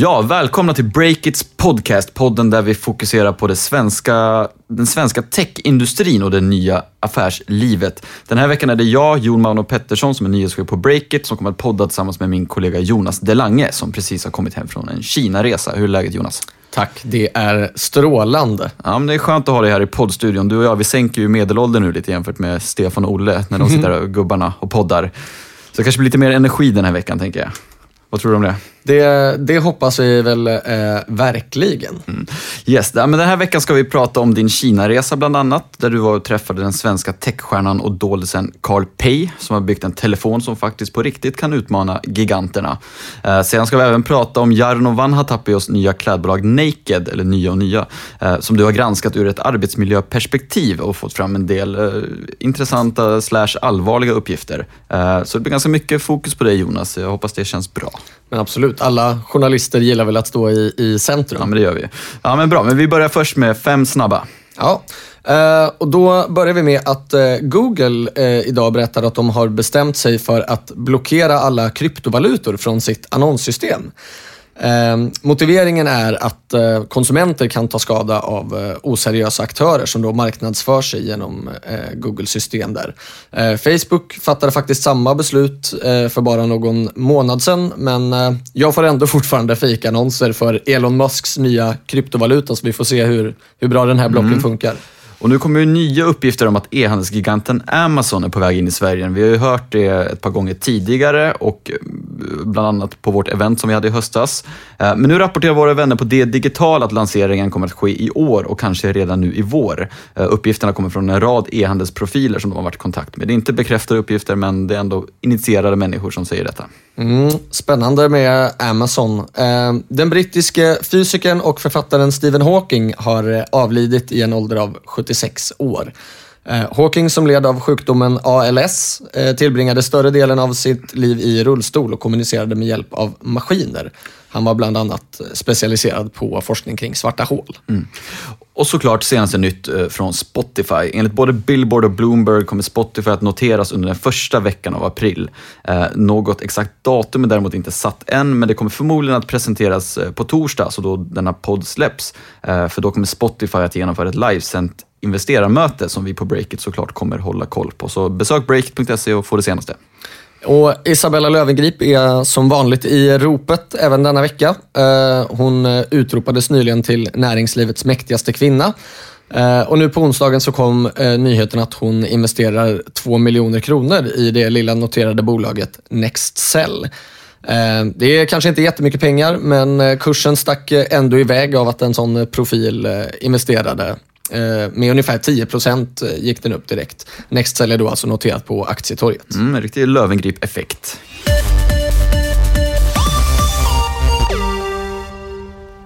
Ja, välkomna till Breakits podcast, podden där vi fokuserar på det svenska, den svenska techindustrin och det nya affärslivet. Den här veckan är det jag, Jon Mauno Pettersson, som är nyhetschef på Breakit, som kommer att podda tillsammans med min kollega Jonas Delange, som precis har kommit hem från en Kina-resa. Hur är läget Jonas? Tack, det är strålande. Ja, men det är skönt att ha dig här i poddstudion. Du och jag, vi sänker ju medelåldern nu lite jämfört med Stefan och Olle, när de sitter där, gubbarna, och poddar. Så det kanske blir lite mer energi den här veckan, tänker jag. Vad tror du om det? Det, det hoppas vi väl eh, verkligen. Mm. Yes, men den här veckan ska vi prata om din Kina-resa bland annat, där du var och träffade den svenska techstjärnan och doldisen Carl Pei, som har byggt en telefon som faktiskt på riktigt kan utmana giganterna. Eh, sedan ska vi även prata om Jarno Vanhatapios nya klädbolag Naked, eller nya och nya, eh, som du har granskat ur ett arbetsmiljöperspektiv och fått fram en del eh, intressanta slash allvarliga uppgifter. Eh, så det blir ganska mycket fokus på dig Jonas, jag hoppas det känns bra. Men absolut, alla journalister gillar väl att stå i, i centrum. Ja, men det gör vi. Ja, men bra. Men vi börjar först med fem snabba. Ja, eh, och då börjar vi med att eh, Google eh, idag berättar att de har bestämt sig för att blockera alla kryptovalutor från sitt annonssystem. Eh, motiveringen är att eh, konsumenter kan ta skada av eh, oseriösa aktörer som då marknadsför sig genom eh, Googles system där. Facebook fattade faktiskt samma beslut för bara någon månad sedan, men jag får ändå fortfarande fejkannonser för Elon Musks nya kryptovaluta, så vi får se hur, hur bra den här blocken mm. funkar. Och nu kommer ju nya uppgifter om att e-handelsgiganten Amazon är på väg in i Sverige. Vi har ju hört det ett par gånger tidigare och eh, bland annat på vårt event som vi hade i höstas. Eh, men nu rapporterar våra vänner på det digital att lanseringen kommer att ske i år och kanske redan nu i vår. Eh, uppgifterna kommer från en rad e-handelsprofiler som de har varit i kontakt med. Det är inte bekräftade uppgifter, men det är ändå initierade människor som säger detta. Mm, spännande med Amazon. Eh, den brittiske fysikern och författaren Stephen Hawking har eh, avlidit i en ålder av 76 år. Eh, Hawking som led av sjukdomen ALS tillbringade större delen av sitt liv i rullstol och kommunicerade med hjälp av maskiner. Han var bland annat specialiserad på forskning kring svarta hål. Mm. Och såklart senaste nytt eh, från Spotify. Enligt både Billboard och Bloomberg kommer Spotify att noteras under den första veckan av april. Eh, något exakt datum är däremot inte satt än, men det kommer förmodligen att presenteras eh, på torsdag, så då denna podd släpps. för då kommer Spotify att genomföra ett livesänt investerarmöte som vi på Breakit såklart kommer hålla koll på. Så besök breakit.se och få det senaste. Och Isabella Löwengrip är som vanligt i ropet även denna vecka. Eh, hon eh, utropades nyligen till näringslivets mäktigaste kvinna. Eh, och nu på onsdagen så kom nyheten att hon investerar 2 miljoner kronor i det lilla noterade bolaget Nextcell. Det är kanske inte jättemycket pengar, men kursen stack ändå iväg av att en sån profil investerade Eh, med ungefär 10 procent eh, gick den upp direkt. Nextcell är då alltså noterat på aktietorget. Mm, en riktig Lövengrip-effekt.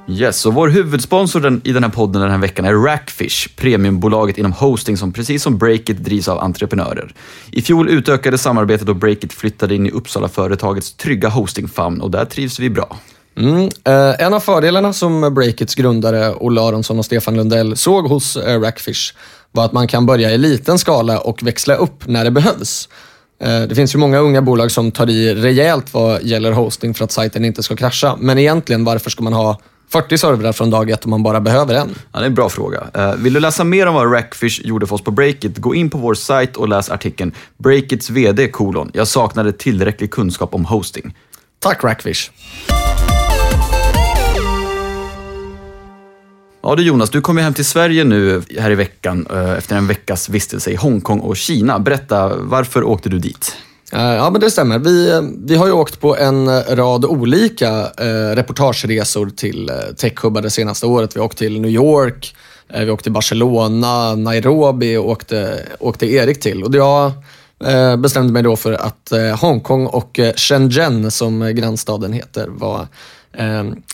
Yes, och vår huvudsponsor i den här podden den här veckan är Rackfish, premiumbolaget inom hosting som precis som Breakit drivs av entreprenörer. I fjol utökade samarbetet och Breakit flyttade in i Uppsala-företagets trygga hostingfamn och där trivs vi bra. Mm. Eh, en av fördelarna som Breakits grundare Olle Aronsson och Stefan Lundell såg hos eh, Rackfish var att man kan börja i liten skala och växla upp när det behövs. Eh, det finns ju många unga bolag som tar i rejält vad gäller hosting för att sajten inte ska krascha. Men egentligen, varför ska man ha 40 servrar från dag ett om man bara behöver en? Ja, det är en bra fråga. Uh, vill du läsa mer om vad Rackfish gjorde för oss på Breakit, gå in på vår sajt och läs artikeln Breakits VD kolon. Jag saknade tillräcklig kunskap om hosting. Tack Rackfish. Ja du Jonas, du kom ju hem till Sverige nu eh, här i veckan eh, efter en veckas vistelse i Hongkong och Kina. Berätta, varför åkte du dit? Eh, ja, men det stämmer. Vi, vi har ju åkt på en rad olika eh, reportageresor till techhubbar det senaste året. Vi har åkt till New York, vi åkte till Barcelona, Nairobi åkte, åkte Erik till. Och jag eh, bestämde mig då för att eh, Hongkong och Shenzhen, som grannstaden heter, var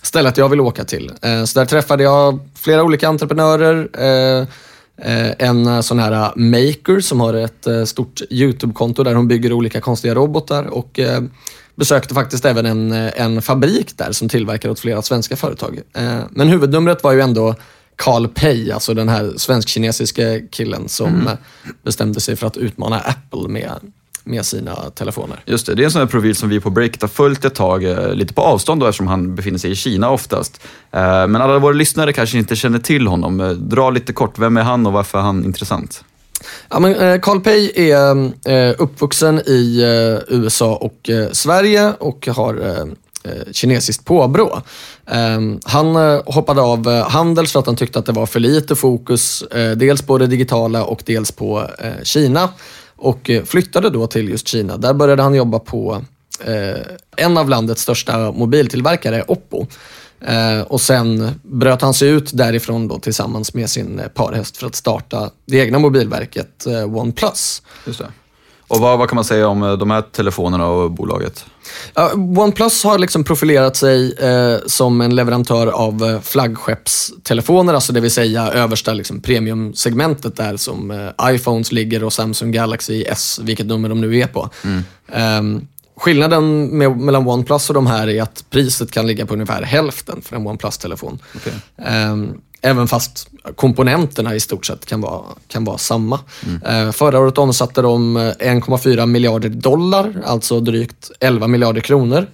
stället jag vill åka till. Eh, så där träffade jag flera olika entreprenörer. Eh, eh en sån här eh, maker som har ett eh, stort YouTube-konto där hon bygger olika konstiga robotar och besökte faktiskt även en, en fabrik där som tillverkar åt flera svenska företag. Men huvudnumret var ju ändå Carl Pei, alltså den här svensk-kinesiska killen som mm. bestämde sig för att utmana Apple med med sina telefoner. Just det, det är en sån här profil som vi på Breakit har följt ett tag, eh, lite på avstånd då, eftersom han befinner sig i Kina oftast. Eh, Men alla våra lyssnare kanske inte känner till honom. Eh, Dra lite kort, vem är han och varför är han intressant? Ja, men, Carl Pei är uppvuxen i USA och Sverige och har kinesiskt påbrå. Eh, han hoppade av Handels för att han tyckte att det var för lite fokus, dels på det digitala och dels på Kina. Och eh, flyttade då till just Kina. Där började han jobba på eh, en av landets största mobiltillverkare, Oppo. Eh, och sen bröt han sig ut därifrån då tillsammans med sin eh, parhäst för att starta det egna mobilverket eh, OnePlus. Just det. Och vad, vad kan man säga om eh, de här telefonerna och bolaget? Ja, OnePlus har liksom profilerat sig eh, som en leverantör av eh, flaggskeppstelefoner, alltså det vill säga översta liksom, premiumsegmentet där som eh, iPhones ligger och Samsung Galaxy S, vilket nummer de nu är på. Ehm, skillnaden med, mellan OnePlus och de här är att priset kan ligga på ungefär hälften för en OnePlus-telefon. Okej. Ehm, även fast komponenterna i stort sett kan vara, kan vara samma. Eh, förra året omsatte de eh, 1,4 miljarder dollar, alltså drygt 11 miljarder kronor.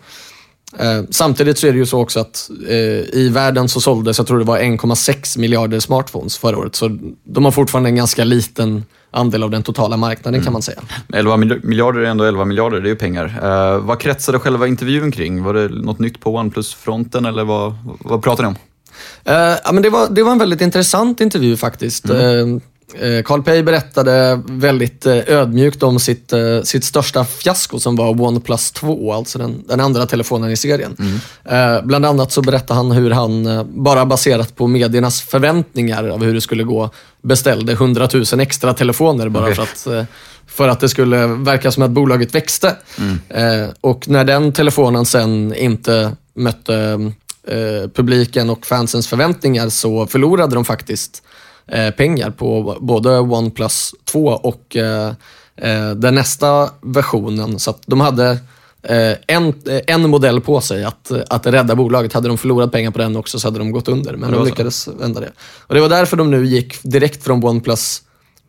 Eh, samtidigt så är det ju så också att eh, i världen så såldes, jag tror det var 1,6 miljarder smartphones förra året. Så de har fortfarande en ganska liten andel av den totala marknaden kan man säga. 11 mil- miljarder är ändå 11 miljarder, det är ju pengar. Eh, vad kretsade själva intervjun kring? Var det något nytt på OnePlus-fronten eller vad, vad pratar ni om? Eh, ja, men det, var, det var en väldigt intressant intervju faktiskt. Mm. Eh, Carl Pei berättade väldigt eh, ödmjukt om sitt, sitt största fiasko som var OnePlus 2, alltså den, den andra telefonen i serien. Mm. Bland annat så berättade han hur han, bara baserat på mediernas förväntningar av hur det skulle gå, beställde 100 000 extra telefoner bara Okej. för att för att det skulle verka som att bolaget växte. Eh, och när den telefonen sen inte mötte eh, publiken och fansens förväntningar så förlorade de faktiskt eh, pengar på både OnePlus 2 och eh, den nästa versionen. Så de hade en, en modell på sig att, att rädda bolaget. Hade de förlorat pengar på den också så hade de gått under. Men de lyckades vända det. Och Det var därför de nu gick direkt från OnePlus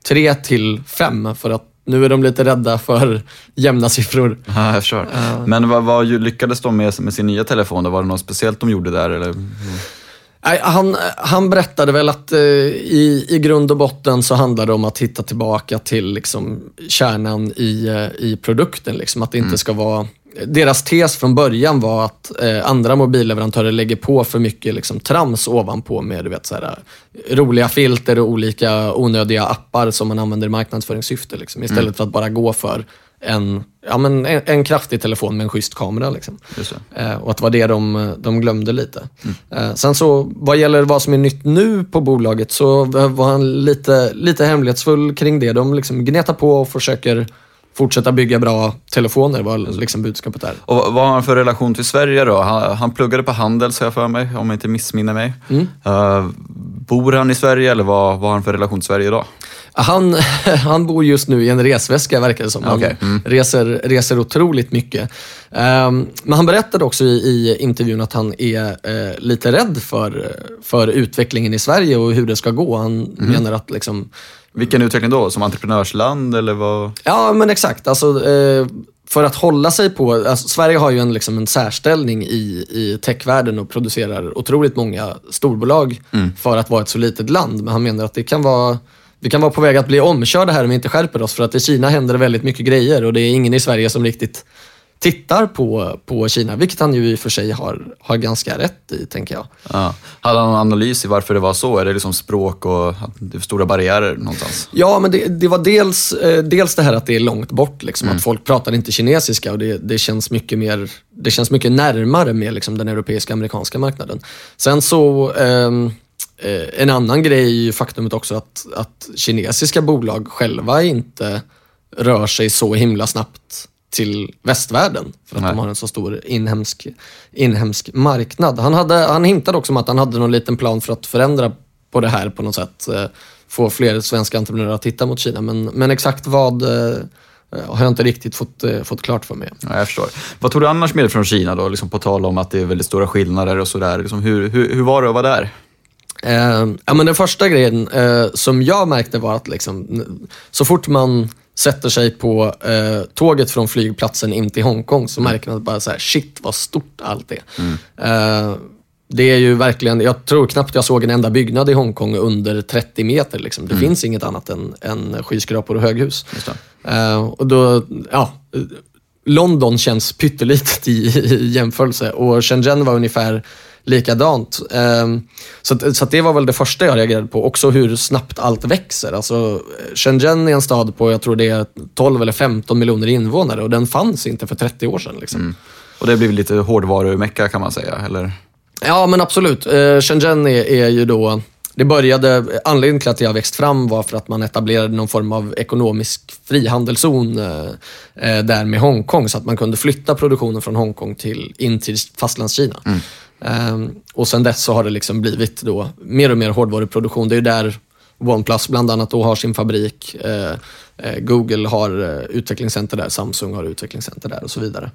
3 till 5 för att nu är de lite rädda för jämna siffror. Ja, jag förstår. Men vad, vad lyckades de med, med sin nya telefon? Var det något speciellt de gjorde där? Eller? Nej, han, han berättade väl att eh, i, i grund och botten så handlar det om att hitta tillbaka till liksom, kärnan i, eh, i produkten. Liksom. Att det inte ska vara... Deras tes från början var att eh, andra mobilleverantörer lägger på för mycket liksom, trams ovanpå med du vet, så här, roliga filter och olika onödiga appar som man använder i marknadsföringssyfte. Liksom, istället för att bara gå för en, ja, men en, en kraftig telefon med en schysst kamera. Liksom. Eh, och att det var det de, de glömde lite. Eh, sen så, vad gäller vad som är nytt nu på bolaget, så var han lite, lite hemlighetsfull kring det. De liksom gnetar på och försöker fortsätta bygga bra telefoner, var liksom budskapet där. Och vad har han för relation till Sverige då? Han, han pluggade på Handels har jag för mig, om jag inte missminner mig. Eh, bor han i Sverige eller vad, vad har han för relation till Sverige idag? Han, han bor just nu i en resväska verkar det som. Han Okej, mm. reser, reser otroligt mycket. Ehm, men han berättade också i, i intervjun att han är eh, lite rädd för, för utvecklingen i Sverige och hur det ska gå. Han Mhm. menar att liksom, Vilken utveckling då? Som entreprenörsland eller vad? Ja, men exakt. Alltså, eh, för att hålla sig på... Alltså, Sverige har ju en, liksom, en särställning i, i techvärlden och producerar otroligt många storbolag för att vara ett så litet land. Men han menar att det kan vara... Vi kan vara på väg att bli omkörda här om vi inte skärper oss. För att i Kina händer det väldigt mycket grejer och det är ingen i Sverige som riktigt tittar på, på Kina. Vilket han ju i och för sig har, har ganska rätt i, tänker jag. Ja. Hade han någon analys i varför det var så? Är det liksom språk och stora barriärer någonstans? Ja, men det, det var dels, eh, dels det här att det är långt bort. Liksom, Att folk pratar inte kinesiska och det, det, känns mycket mer, det känns mycket närmare med liksom, den europeiska amerikanska marknaden. Sen så, eh, en annan grej är ju faktumet också att, att kinesiska bolag själva inte rör sig så himla snabbt till västvärlden för att Nej. de har en så stor inhemsk, inhemsk marknad. Han, hade, han hintade också om att han hade någon liten plan för att förändra på det här på något sätt. Eh, Få fler svenska entreprenörer att titta mot Kina. Men, men exakt vad eh, har jag inte riktigt fått, eh, fått klart för mig. Ja, jag förstår. Vad tog du annars med dig från Kina då? Liksom på tal om att det är väldigt stora skillnader och sådär. Liksom hur, hur, hur var det att vara där? Eh, ja, men den första grejen eh, som jag märkte var att liksom, så fort man sätter sig på eh, tåget från flygplatsen in till Hongkong så märker man bara så här, shit vad stort allt är. Eh, det är ju verkligen, jag tror knappt jag såg en enda byggnad i Hongkong under 30 meter. Liksom. Det finns inget annat än, än skyskrapor och höghus. Eh, och då, ja, London känns pyttelitet i, i jämförelse och Shenzhen var ungefär likadant. Eh, så så det var väl det första jag reagerade på. Också hur snabbt allt växer. Alltså, Shenzhen är en stad på, jag tror det är 12 eller 15 miljoner invånare och den fanns inte för 30 år sedan. Liksom. Och det blir lite hårdvarumecka kan man säga, eller? Ja, men absolut. Eh, Shenzhen är, är ju då... Det började, anledningen till att det har växt fram var för att man etablerade någon form av ekonomisk frihandelszon eh, eh, där med Hongkong så att man kunde flytta produktionen från Hongkong till, in till fastlandskina. Eh, och sen dess så har det liksom blivit då mer och mer hårdvaruproduktion. Det är där OnePlus bland annat då har sin fabrik. Eh, eh, Google har eh, utvecklingscenter där, Samsung har utvecklingscenter där och så vidare.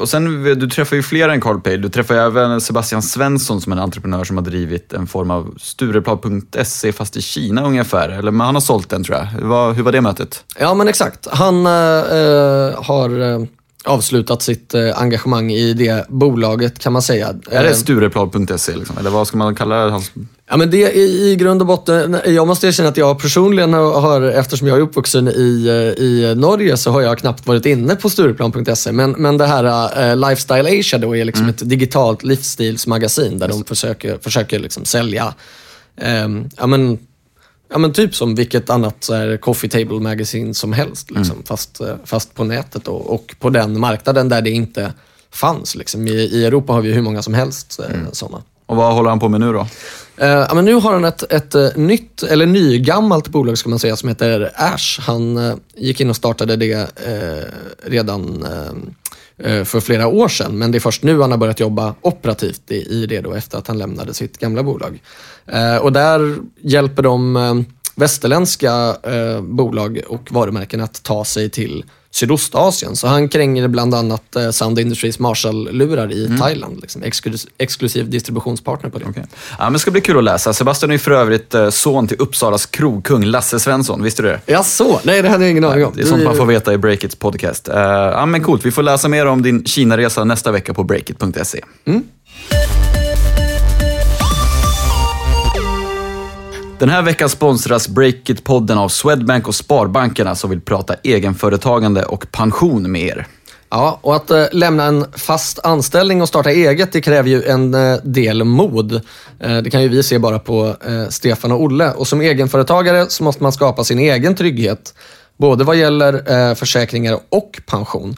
Och, sen, du träffar ju fler än Carl Pay. Du träffar även Sebastian Svensson som är en entreprenör som har drivit en form av Stureplan.se fast i Kina ungefär. Eller men han har sålt den tror jag. Hur var, hur var det mötet? Ja, men exakt. Han eh, har avslutat sitt eh, engagemang i det bolaget kan man säga. Är det Eh, Stureplan.se liksom? Eller vad ska man kalla det? Ja, men det är i grund och botten, jag måste erkänna att jag personligen har, eftersom jag är uppvuxen i, eh, i Norge, så har jag knappt varit inne på Stureplan.se. Men, men det här uh, Lifestyle Asia då är liksom ett digitalt livsstilsmagasin där de försöker, försöker liksom sälja, ehm, ja men Ja men typ som vilket annat så här, coffee table magazine som helst. Liksom, fast, eh, fast på nätet då, och på den marknaden där det inte fanns. Liksom. I, I Europa har vi hur många som helst eh, sådana. Och vad håller han på med nu då? Eh, ja, men nu har han ett, ett nytt, eller nygammalt bolag ska man säga, som heter Ash. Han eh, gick in och startade det eh, redan Eh, för flera år sedan, men det är först nu han har börjat jobba operativt i, det då, efter att han lämnade sitt gamla bolag. Eh, och där hjälper de eh, västerländska bolag och varumärken att ta sig till Sydostasien. Så han kränger bland annat eh, Sound Industries Marshall-lurar i Thailand. Liksom, exklus- exklusiv distributionspartner på det. Okej. Ja, men det ska bli kul att läsa. Sebastian är ju för övrigt eh, son till Uppsalas krogkung Lasse Svensson. Visste du det? Ja, så. Nej, det hade jag ingen aning om. Det är sånt man får veta i Breakits podcast. Eh, ja, men coolt. Vi får läsa mer om din Kina-resa nästa vecka på breakit.se. Den här veckan sponsras Breakit-podden av Swedbank och Sparbankerna som vill prata egenföretagande och pension med er. Ja, och att eh, lämna en fast anställning och starta eget, det kräver ju en eh, del mod. Eh, det kan ju vi se bara på eh, Stefan och Olle. Och som egenföretagare så måste man skapa sin egen trygghet, både vad gäller eh, försäkringar och pension.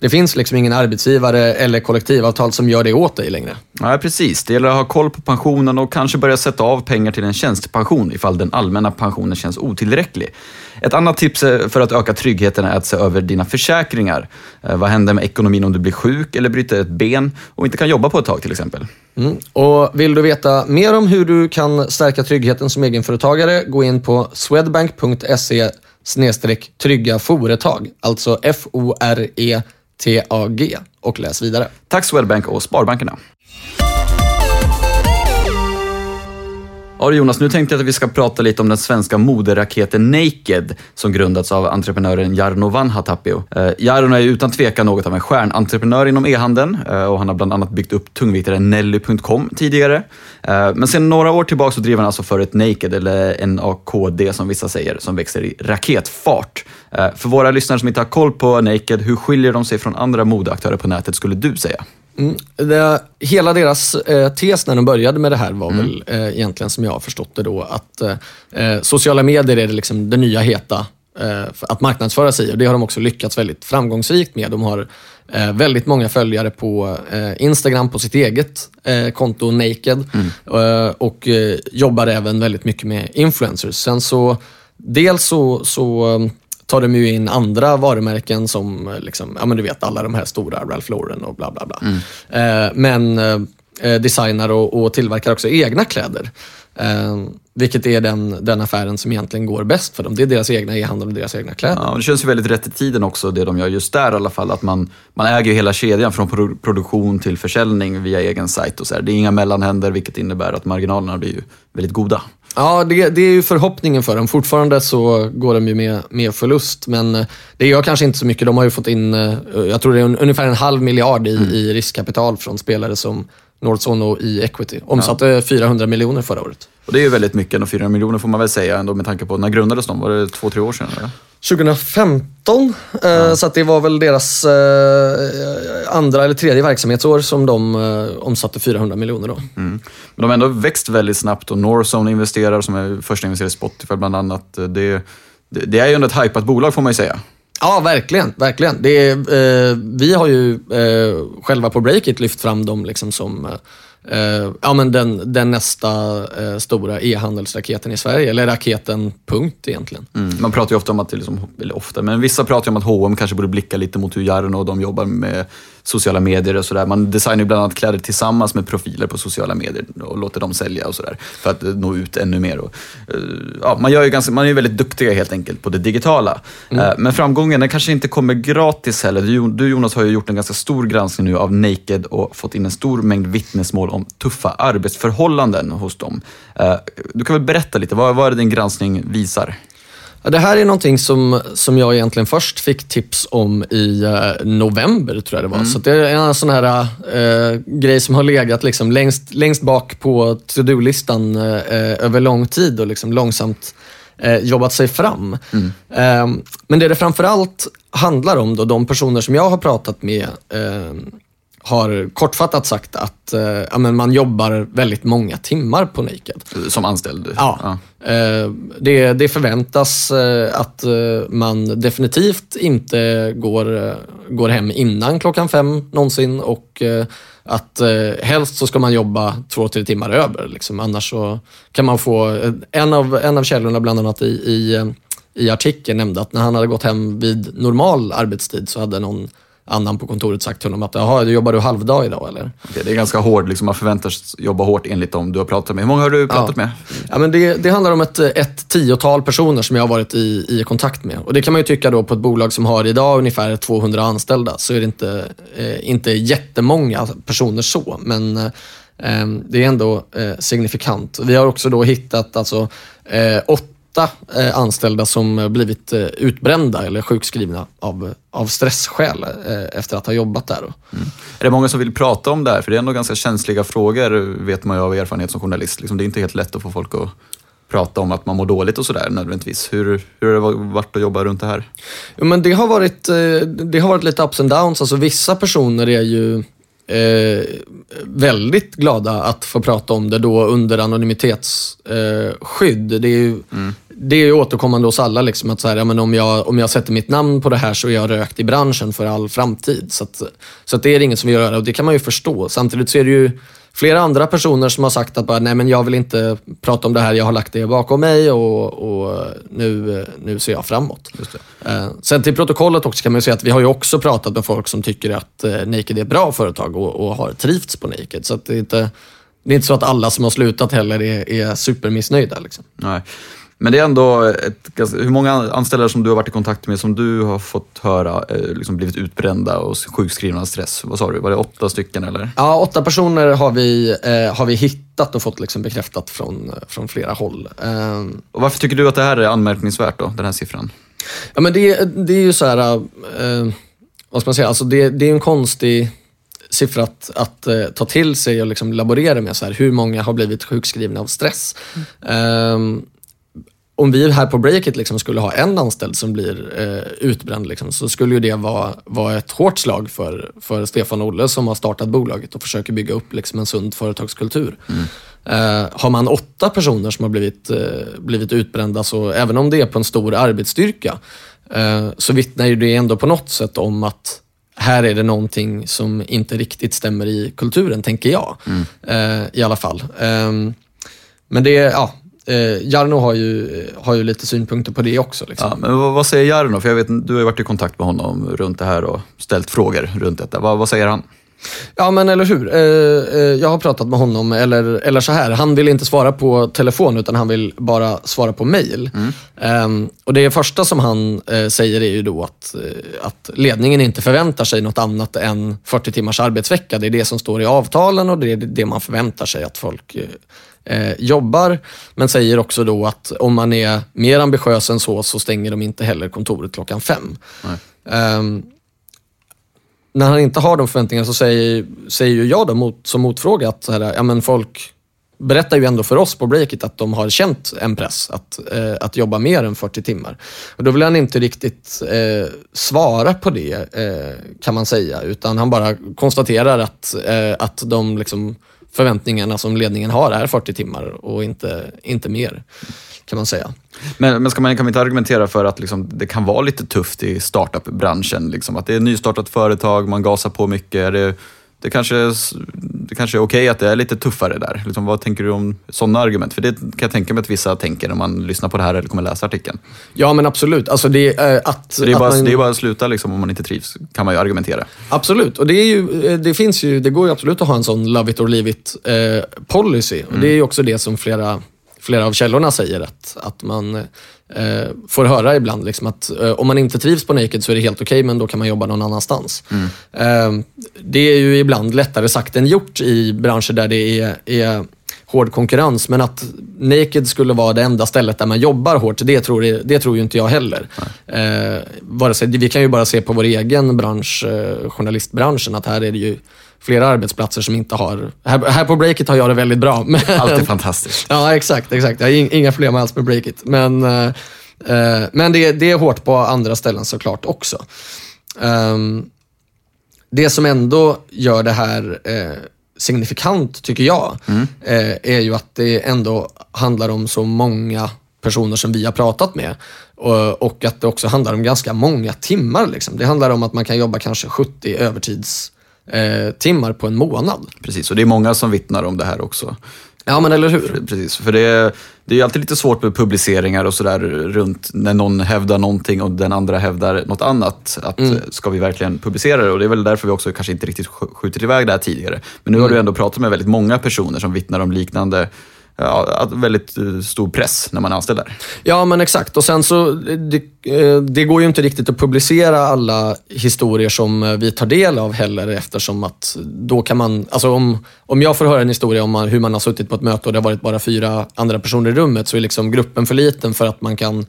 Det finns liksom ingen arbetsgivare eller kollektivavtal som gör det åt dig längre. Ja, precis. Det gäller att ha koll på pensionen och kanske börja sätta av pengar till en tjänstepension ifall den allmänna pensionen känns otillräcklig. Ett annat tips för att öka tryggheten är att se över dina försäkringar. Eh, Vad händer med ekonomin om du blir sjuk eller bryter ett ben och inte kan jobba på ett tag till exempel? Mm. Och vill du veta mer om hur du kan stärka tryggheten som egenföretagare, gå in på swedbank.se trygga företag, alltså TAG och läs vidare. Tack Swedbank och Sparbankerna. Ja, du Jonas, nu tänkte jag att vi ska prata lite om den svenska moderaketen Naked som grundats av entreprenören Jarno Vanhatapio. Eh, Jarno är utan tvekan något av en stjärnentreprenör inom e-handeln eh, och han har bland annat byggt upp tungviktaren Nelly.com tidigare. Eh, men sedan några år tillbaka så driver han alltså för ett Naked, eller NAKD som vissa säger, som växer i raketfart. Eh, för våra lyssnare som inte har koll på Naked, hur skiljer de sig från andra modeaktörer på nätet skulle du säga? Mm. Det, hela deras eh, tes när de började med det här var väl eh, egentligen, som jag har förstått det då, att eh, eh, sociala medier är det, liksom det nya heta eh, att marknadsföra sig. Och det har de också lyckats väldigt framgångsrikt med. De har väldigt många följare på Instagram på sitt eget konto Naked eh, och jobbar även väldigt mycket med influencers. Sen så, dels så, så tar de ju in andra varumärken som, eh, liksom, ja men du vet alla de här stora, Ralph Lauren och bla bla bla. Eh, men eh, designar och, och tillverkar också egna kläder. Eh, vilket är den, den affären som egentligen går bäst för dem. Det är deras egna e-handel och deras egna kläder. Ja, det känns ju väldigt rätt i tiden också, det de gör just där i alla fall. Att man, man äger ju hela kedjan från pro- produktion till försäljning via egen sajt och så här. Det är inga mellanhänder, vilket innebär att marginalerna blir ju väldigt goda. Ja, det, det är ju förhoppningen för dem. Fortfarande så går de ju med, med förlust, men eh, det gör kanske inte så mycket. De har ju fått in, eh, jag tror det är un, ungefär en halv miljard i, mm. i riskkapital från spelare som Northzone och i equity. Omsatte ja. 400 miljoner förra året. Och det är ju väldigt mycket, och 400 miljoner får man väl säga ändå med tanke på, när grundades de? Var det två, tre år sedan? Eller? 2015, eh, ja. så att det var väl deras eh, andra eller tredje verksamhetsår som de eh, omsatte 400 miljoner. Då. Mm. Men de har ändå växt väldigt snabbt och Northzone investerar, som är första investerare i Spotify bland annat. Det, det, det är ju ändå ett hypat bolag får man ju säga. Ja, verkligen. verkligen. Det är, eh, vi har ju eh, själva på Breakit lyft fram dem liksom som eh, eh, ja, men den, den nästa eh, stora e-handelsraketen i Sverige. Eller raketen, punkt egentligen. Mm. Man pratar ju ofta om att, liksom, eller ofta, men vissa pratar om att H&M kanske borde blicka lite mot hur Jarno och de jobbar med sociala medier och sådär. Man designar ju bland annat kläder tillsammans med profiler på sociala medier och låter dem sälja och sådär för att nå ut ännu mer. Och, eh, ja, man, gör ju ganska, man är ju väldigt duktiga helt enkelt på det digitala. Mm. Eh, men framgången den kanske inte kommer gratis heller. Du, Jonas har ju gjort en ganska stor granskning nu av Naked och fått in en stor mängd vittnesmål om tuffa arbetsförhållanden hos dem. Eh, du kan väl berätta lite, vad, vad är det din granskning visar? Det här är någonting som, som jag egentligen först fick tips om i uh, november, tror jag det var. Mm. Så det är en sån här uh, grej som har legat liksom längst, längst bak på to-do-listan uh, över lång tid och liksom långsamt jobbat sig fram. Mm. Ehm, men det det framförallt handlar om, då, de personer som jag har pratat med har kortfattat sagt att eh, ja, man jobbar väldigt många timmar på Naked. Som anställd? Ja. ja. Eh, det, det, förväntas eh, att eh, man definitivt inte går, eh, går hem innan klockan fem någonsin och eh, att helst så ska man jobba två, tre timmar över. Liksom. Annars så kan man få... En av, en av källorna, bland annat i, i, i artikeln, nämnde att när han hade gått hem vid normal arbetstid så hade någon annan på kontoret sagt till honom att jaha, du jobbar du halvdag idag eller? Okej, det är ganska hård, liksom, man förväntas jobba hårt enligt dem du har pratat med. Hur många har du pratat ja. med? Ja, men det, det, handlar om ett, ett tiotal personer som jag har varit i, i kontakt med. Och Det kan man ju tycka då på ett bolag som har idag ungefär 200 anställda så är det inte, eh, inte jättemånga personer så, men eh, det är ändå eh, signifikant. Vi har också då hittat alltså, eh, åtta åtta eh, anställda som blivit eh, utbrända eller sjukskrivna av, av stressskäl eh, efter att ha jobbat där. Mm. Är det många som vill prata om det här? För det är ändå ganska känsliga frågor, vet man ju av erfarenhet som journalist. Liksom, det är inte helt lätt att få folk att prata om att man mår dåligt och sådär nödvändigtvis. Hur, hur har det varit att jobba runt det här? Jo, men det, har varit, det har varit lite ups and downs. Alltså, vissa personer är ju eh, väldigt glada att få prata om det då under anonymitetsskydd. Eh, det är ju mm det är ju återkommande hos alla. Liksom, att så här, ja, men om, jag, om jag sätter mitt namn på det här så är jag rökt i branschen för all framtid. Så, att, så att det är inget som vi gör och det kan man ju förstå. Samtidigt så är det ju flera andra personer som har sagt att bara, nej men jag vill inte prata om det här, jag har lagt det bakom mig och, och nu, nu ser jag framåt. Eh, sen till protokollet också kan man säga att vi har ju också pratat med folk som tycker att eh, Naked är ett bra företag och, och har trivts på Naked. Så det, är inte, det är inte så att alla som har slutat heller är, är supermissnöjda. Liksom. Nej. Men det är ändå, ett, hur många anställda som du har varit i kontakt med som du har fått höra eh, liksom blivit utbrända och sjukskrivna av stress? Vad sa du, var det åtta stycken eller? Ja, åtta personer har vi, eh, har vi hittat och fått liksom bekräftat från, från flera håll. Eh, och varför tycker du att det här är anmärkningsvärt då, den här siffran? Ja, men det, det är ju så här, eh, vad ska man säga, alltså det, det är en konstig siffra att, att uh, ta till sig och liksom laborera med. Så här, hur många har blivit sjukskrivna av stress? Mm. Um, om vi här på Breakit liksom skulle ha en anställd som blir eh, utbränd liksom, så skulle ju det vara, vara ett hårt slag för, för Stefan Olle som har startat bolaget och försöker bygga upp liksom, en sund företagskultur. Mm. Eh, har man åtta personer som har blivit, eh, blivit utbrända, så även om det är på en stor arbetsstyrka, eh, så vittnar ju det ändå på något sätt om att här är det någonting som inte riktigt stämmer i kulturen, tänker jag. Mm. Eh, I alla fall. Ehm, men det, ja, Eh, Jarno har ju, har ju lite synpunkter på det också. Liksom. Ja, men vad, vad, säger Jarno? För jag vet, du har ju varit i kontakt med honom runt det här och ställt frågor runt detta. Vad, vad säger han? Ja, men eller hur. Eh, eh, jag har pratat med honom, eller, eller så här. Han vill inte svara på telefon, utan han vill bara svara på mail. Mm. Eh, och Det första som han eh, säger är ju då att, eh, att ledningen inte förväntar sig något annat än 40 timmars arbetsvecka. Det är det som står i avtalen och det är det man förväntar sig att folk eh, jobbar. Men säger också då att om man är mer ambitiös än så, så stänger de inte heller kontoret klockan fem. Um, när han inte har de förväntningarna så säger, säger ju jag då mot, som motfråga att här, ja, men folk berättar ju ändå för oss på breaket att de har känt en press att, eh, att jobba mer än 40 timmar. Och då vill han inte riktigt eh, svara på det, eh, kan man säga, utan han bara konstaterar att, eh, att de liksom, förväntningarna som ledningen har är 40 timmar och inte, inte mer, kan man säga. Men, men ska man, kan man inte argumentera för att liksom, det kan vara lite tufft i startup-branschen? Liksom, att det är ett nystartat företag, man gasar på mycket. Det, det kanske, det kanske är okej okay att det är lite tuffare där. Liksom, vad tänker du om sådana argument? För det kan jag tänka mig att vissa tänker när man lyssnar på det här eller kommer läsa artikeln. Ja, men absolut. Alltså det, äh, att, det, är att bara, man... det är bara att sluta liksom, om man inte trivs, kan man ju argumentera. Absolut, och det, är ju, eh, det, finns ju, det går ju absolut att ha en sån love it or leave it eh, policy. Och mm. Det är ju också det som flera flera av källorna säger att, att man eh, får höra ibland liksom att eh, om man inte trivs på Naked så är det helt okej, okay, men då kan man jobba någon annanstans. Mm. Eh, det är ju ibland lättare sagt än gjort i branscher där det är, är hård konkurrens, men att Naked skulle vara det enda stället där man jobbar hårt, det tror, det tror ju inte jag heller. Eh, sig, vi kan ju bara se på vår egen bransch, eh, journalistbranschen, att här är det ju flera arbetsplatser som inte har... Här, här på Breakit har jag det väldigt bra. Men, Allt är fantastiskt. ja, exakt. exakt. Jag har inga problem alls med Breakit. Men, eh, eh, men det, det, är hårt på andra ställen såklart också. Um, det som ändå gör det här eh, signifikant, tycker jag, mm. eh, är ju att det ändå handlar om så många personer som vi har pratat med. Och, och att det också handlar om ganska många timmar. Liksom. Det handlar om att man kan jobba kanske 70 övertids eh, timmar på en månad. Precis, och det är många som vittnar om det här också. Ja, men eller hur? Precis, för det är, det är alltid lite svårt med publiceringar och sådär runt när någon hävdar någonting och den andra hävdar något annat. Att mm. Ska vi verkligen publicera det? Och det är väl därför vi också kanske inte riktigt skjutit iväg det här tidigare. Men nu mm. har du ändå pratat med väldigt många personer som vittnar om liknande ja, väldigt eh, stor press när man är anställd där. Ja, men exakt. Och sen så, det, eh, det, går ju inte riktigt att publicera alla historier som eh, vi tar del av heller eftersom att då kan man, alltså om, om jag får höra en historia om hur man har suttit på ett möte och det har varit bara fyra andra personer i rummet så är liksom gruppen för liten för att man kan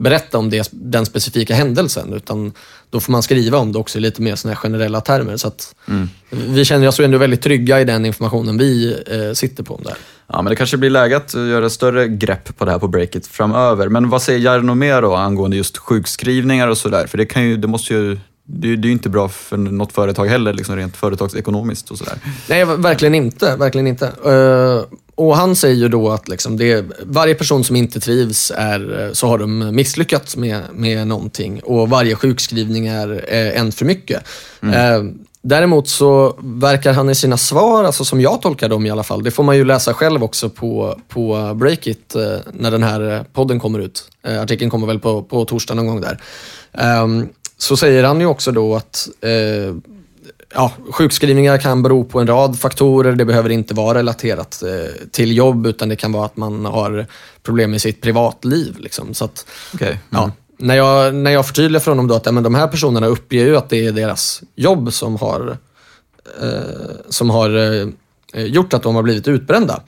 berätta om det, den specifika händelsen. Utan då får man skriva om det också i lite mer såna generella termer. Så att mm. Vi känner oss ändå väldigt trygga i den informationen vi eh, sitter på. Där. Ja, men det kanske blir läge att göra större grepp på det här på Breakit framöver. Men vad säger Jarno mer då angående just sjukskrivningar och sådär? För det, kan ju, det måste ju det, det är ju inte bra för något företag heller, liksom rent företagsekonomiskt och sådär. Nej, verkligen inte. Verkligen inte. Uh, och han säger ju då att liksom det, varje person som inte trivs är, så har de misslyckats med, med någonting och varje sjukskrivning är eh, en för mycket. Mm. Uh, Däremot så verkar han i sina svar, alltså som jag tolkar dem i alla fall, det får man ju läsa själv också på, på Breakit eh, när den här podden kommer ut. Eh, artikeln kommer väl på, på torsdag någon gång där. Um, så säger han ju också då att eh, ja, sjukskrivningar kan bero på en rad faktorer. Det behöver inte vara relaterat eh, till jobb utan det kan vara att man har problem med sitt privatliv. Liksom. Så att, okay. mm. ja, när, jag, när jag förtydligar för honom då att ja, men de här personerna uppger ju att det är deras jobb som har, eh, som har eh, gjort att de har blivit utbrända.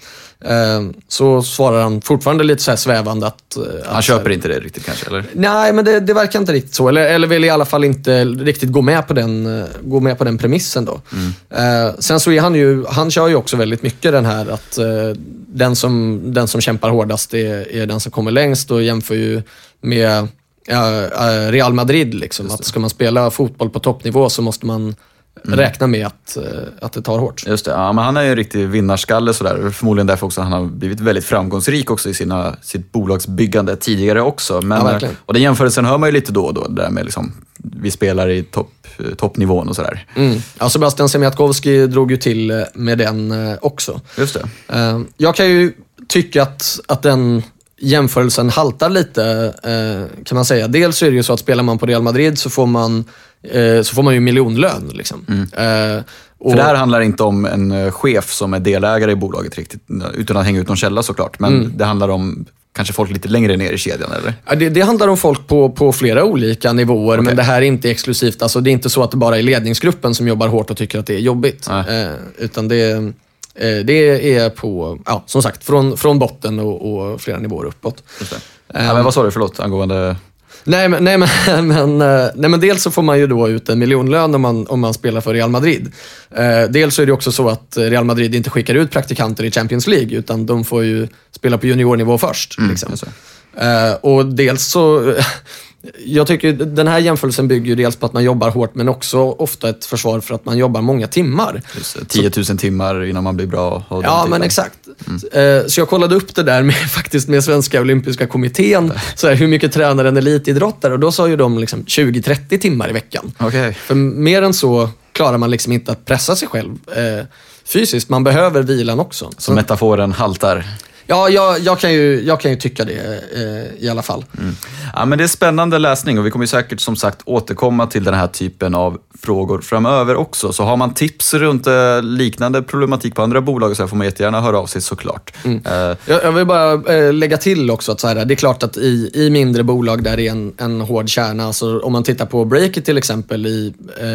Eh, så svarar han fortfarande lite så svävande att... Eh, han att, köper inte det riktigt kanske? Eller? Nej, men det, det, verkar inte riktigt så. Eller, eller vill i alla fall inte riktigt gå med på den, eh, gå med på den premissen. Då. Mm. Sen så är han ju, han kör ju också väldigt mycket den här att den, som, den som kämpar hårdast är, är den som kommer längst och jämför ju med Real Madrid. Liksom. Att ska man spela fotboll på toppnivå så måste man mm. räkna med att, eh, att det tar hårt. Just det, ja, men han är ju en riktig vinnarskalle sådär. Förmodligen därför också han har blivit väldigt framgångsrik också i sina, sitt bolagsbyggande tidigare också. Men, ja, och den jämförelsen hör man ju lite då och då, det där med liksom, vi spelar i topp, toppnivån och sådär. Mm. Ja, Sebastian Semiatkovski drog ju till eh, med den eh, också. Just det. Jag kan ju tycka att, att den jämförelsen haltar lite, kan man säga. Dels är det ju så att spelar man på Real Madrid så får man Eh, så får man ju miljonlön. Liksom. Mm. Eh, och... För det här handlar inte om en eh, chef som är delägare i bolaget riktigt, utan att hänga ut någon källa såklart. Men mm. det handlar om kanske folk lite längre ner i kedjan, eller? Ja, det, det handlar om folk på, på flera olika nivåer, okay. men det här är inte exklusivt. Alltså, det är inte så att det bara är ledningsgruppen som jobbar hårt och tycker att det är jobbigt. Eh, utan det, Eh, det är på, ja, som sagt, från, från botten och, och flera nivåer uppåt. Ja, men vad sa du, förlåt, angående... Nej, men, nej, men, men, eh, nej, men dels så får man ju då ut en miljonlön om man, om man spelar för Real Madrid. Eh, dels så är det också så att Real Madrid inte skickar ut praktikanter i Champions League, utan de får ju spela på juniornivå först. liksom. just det. Eh, och dels så, jag tycker den här jämförelsen bygger ju dels på att man jobbar hårt, men också ofta ett försvar för att man jobbar många timmar. Just det. 10 000 timmar innan man blir bra. Ja, men exakt. Eh, Så jag kollade upp det där med, faktiskt med Svenska Olympiska Kommittén, så här, hur mycket tränar en elitidrottare? Och då sa ju de liksom 20-30 timmar i veckan. Okej. För mer än så klarar man liksom inte att pressa sig själv eh, fysiskt. Man behöver vilan också. Så metaforen haltar. Ja, jag, jag, kan ju, jag kan ju tycka det eh, i alla fall. Ja, men det är spännande läsning och vi kommer säkert som sagt återkomma till den här typen av frågor framöver också. Så har man tips runt eh, liknande problematik på andra bolag så får man jättegärna höra av sig såklart. Eh, Jag, jag vill bara eh, lägga till också att så här, det är klart att i, i mindre bolag där det är en, en hård kärna, alltså om man tittar på Breakit till exempel, i eh,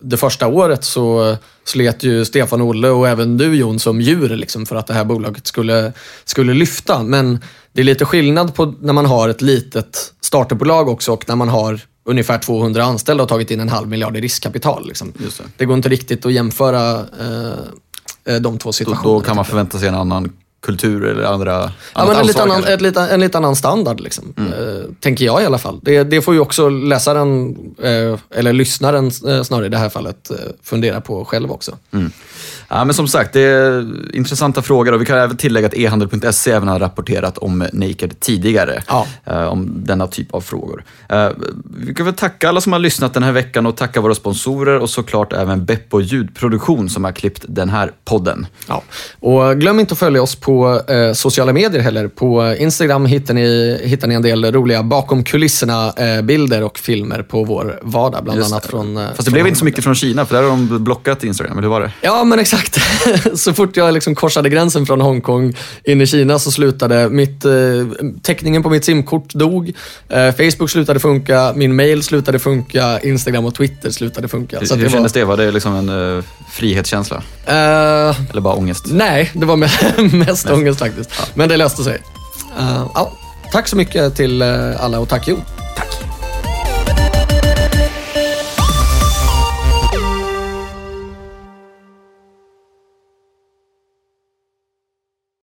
det första året så slet ju Stefan Olle och även du Jon som djur liksom, för att det här bolaget skulle, skulle lyfta. Men det är lite skillnad på när man har ett litet starterbolag också och när man har ungefär 200 anställda och tagit in en halv miljard i riskkapital. Liksom. Det. det går inte riktigt att jämföra eh, eh, de två då, situationerna. då kan man förvänta sig en annan kultur eller andra Ja, men en, lite annan, ett, lite, en lite annan standard, liksom. eh, tänker jag i alla fall. Det, det får ju också läsaren, eh, eller lyssnaren eh, snarare i det här fallet, fundera på själv också. Ja, men som sagt, det är intressanta frågor och vi kan även tillägga att e-handel.se även har rapporterat om Naked tidigare. Ja. eh, om denna typ av frågor. Eh, vi kan väl tacka alla som har lyssnat den här veckan och tacka våra sponsorer och såklart även Beppo ljudproduktion som har klippt den här podden. Ja. Och glöm inte att följa oss på eh, sociala medier heller. På Instagram hittar ni, hittar ni en del roliga bakom kulisserna-bilder och filmer på vår vardag, bland Just annat från... Fast det från blev inte så mycket från Kina, för där har de blockat Instagram, eller hur var det? Ja, men exakt. så fort jag liksom korsade gränsen från Hongkong in i Kina så slutade mitt, eh, täckningen på mitt simkort dog. Eh, Facebook slutade funka, min mail slutade funka, Instagram och Twitter slutade funka. Hur, Så hur det kändes det? Var det liksom en uh, frihetskänsla? var, eh, Eller bara ångest? nej, det var me- mest ångest faktiskt. Men det löste sig. Eh, ja, tack så mycket till alla och tack Jon.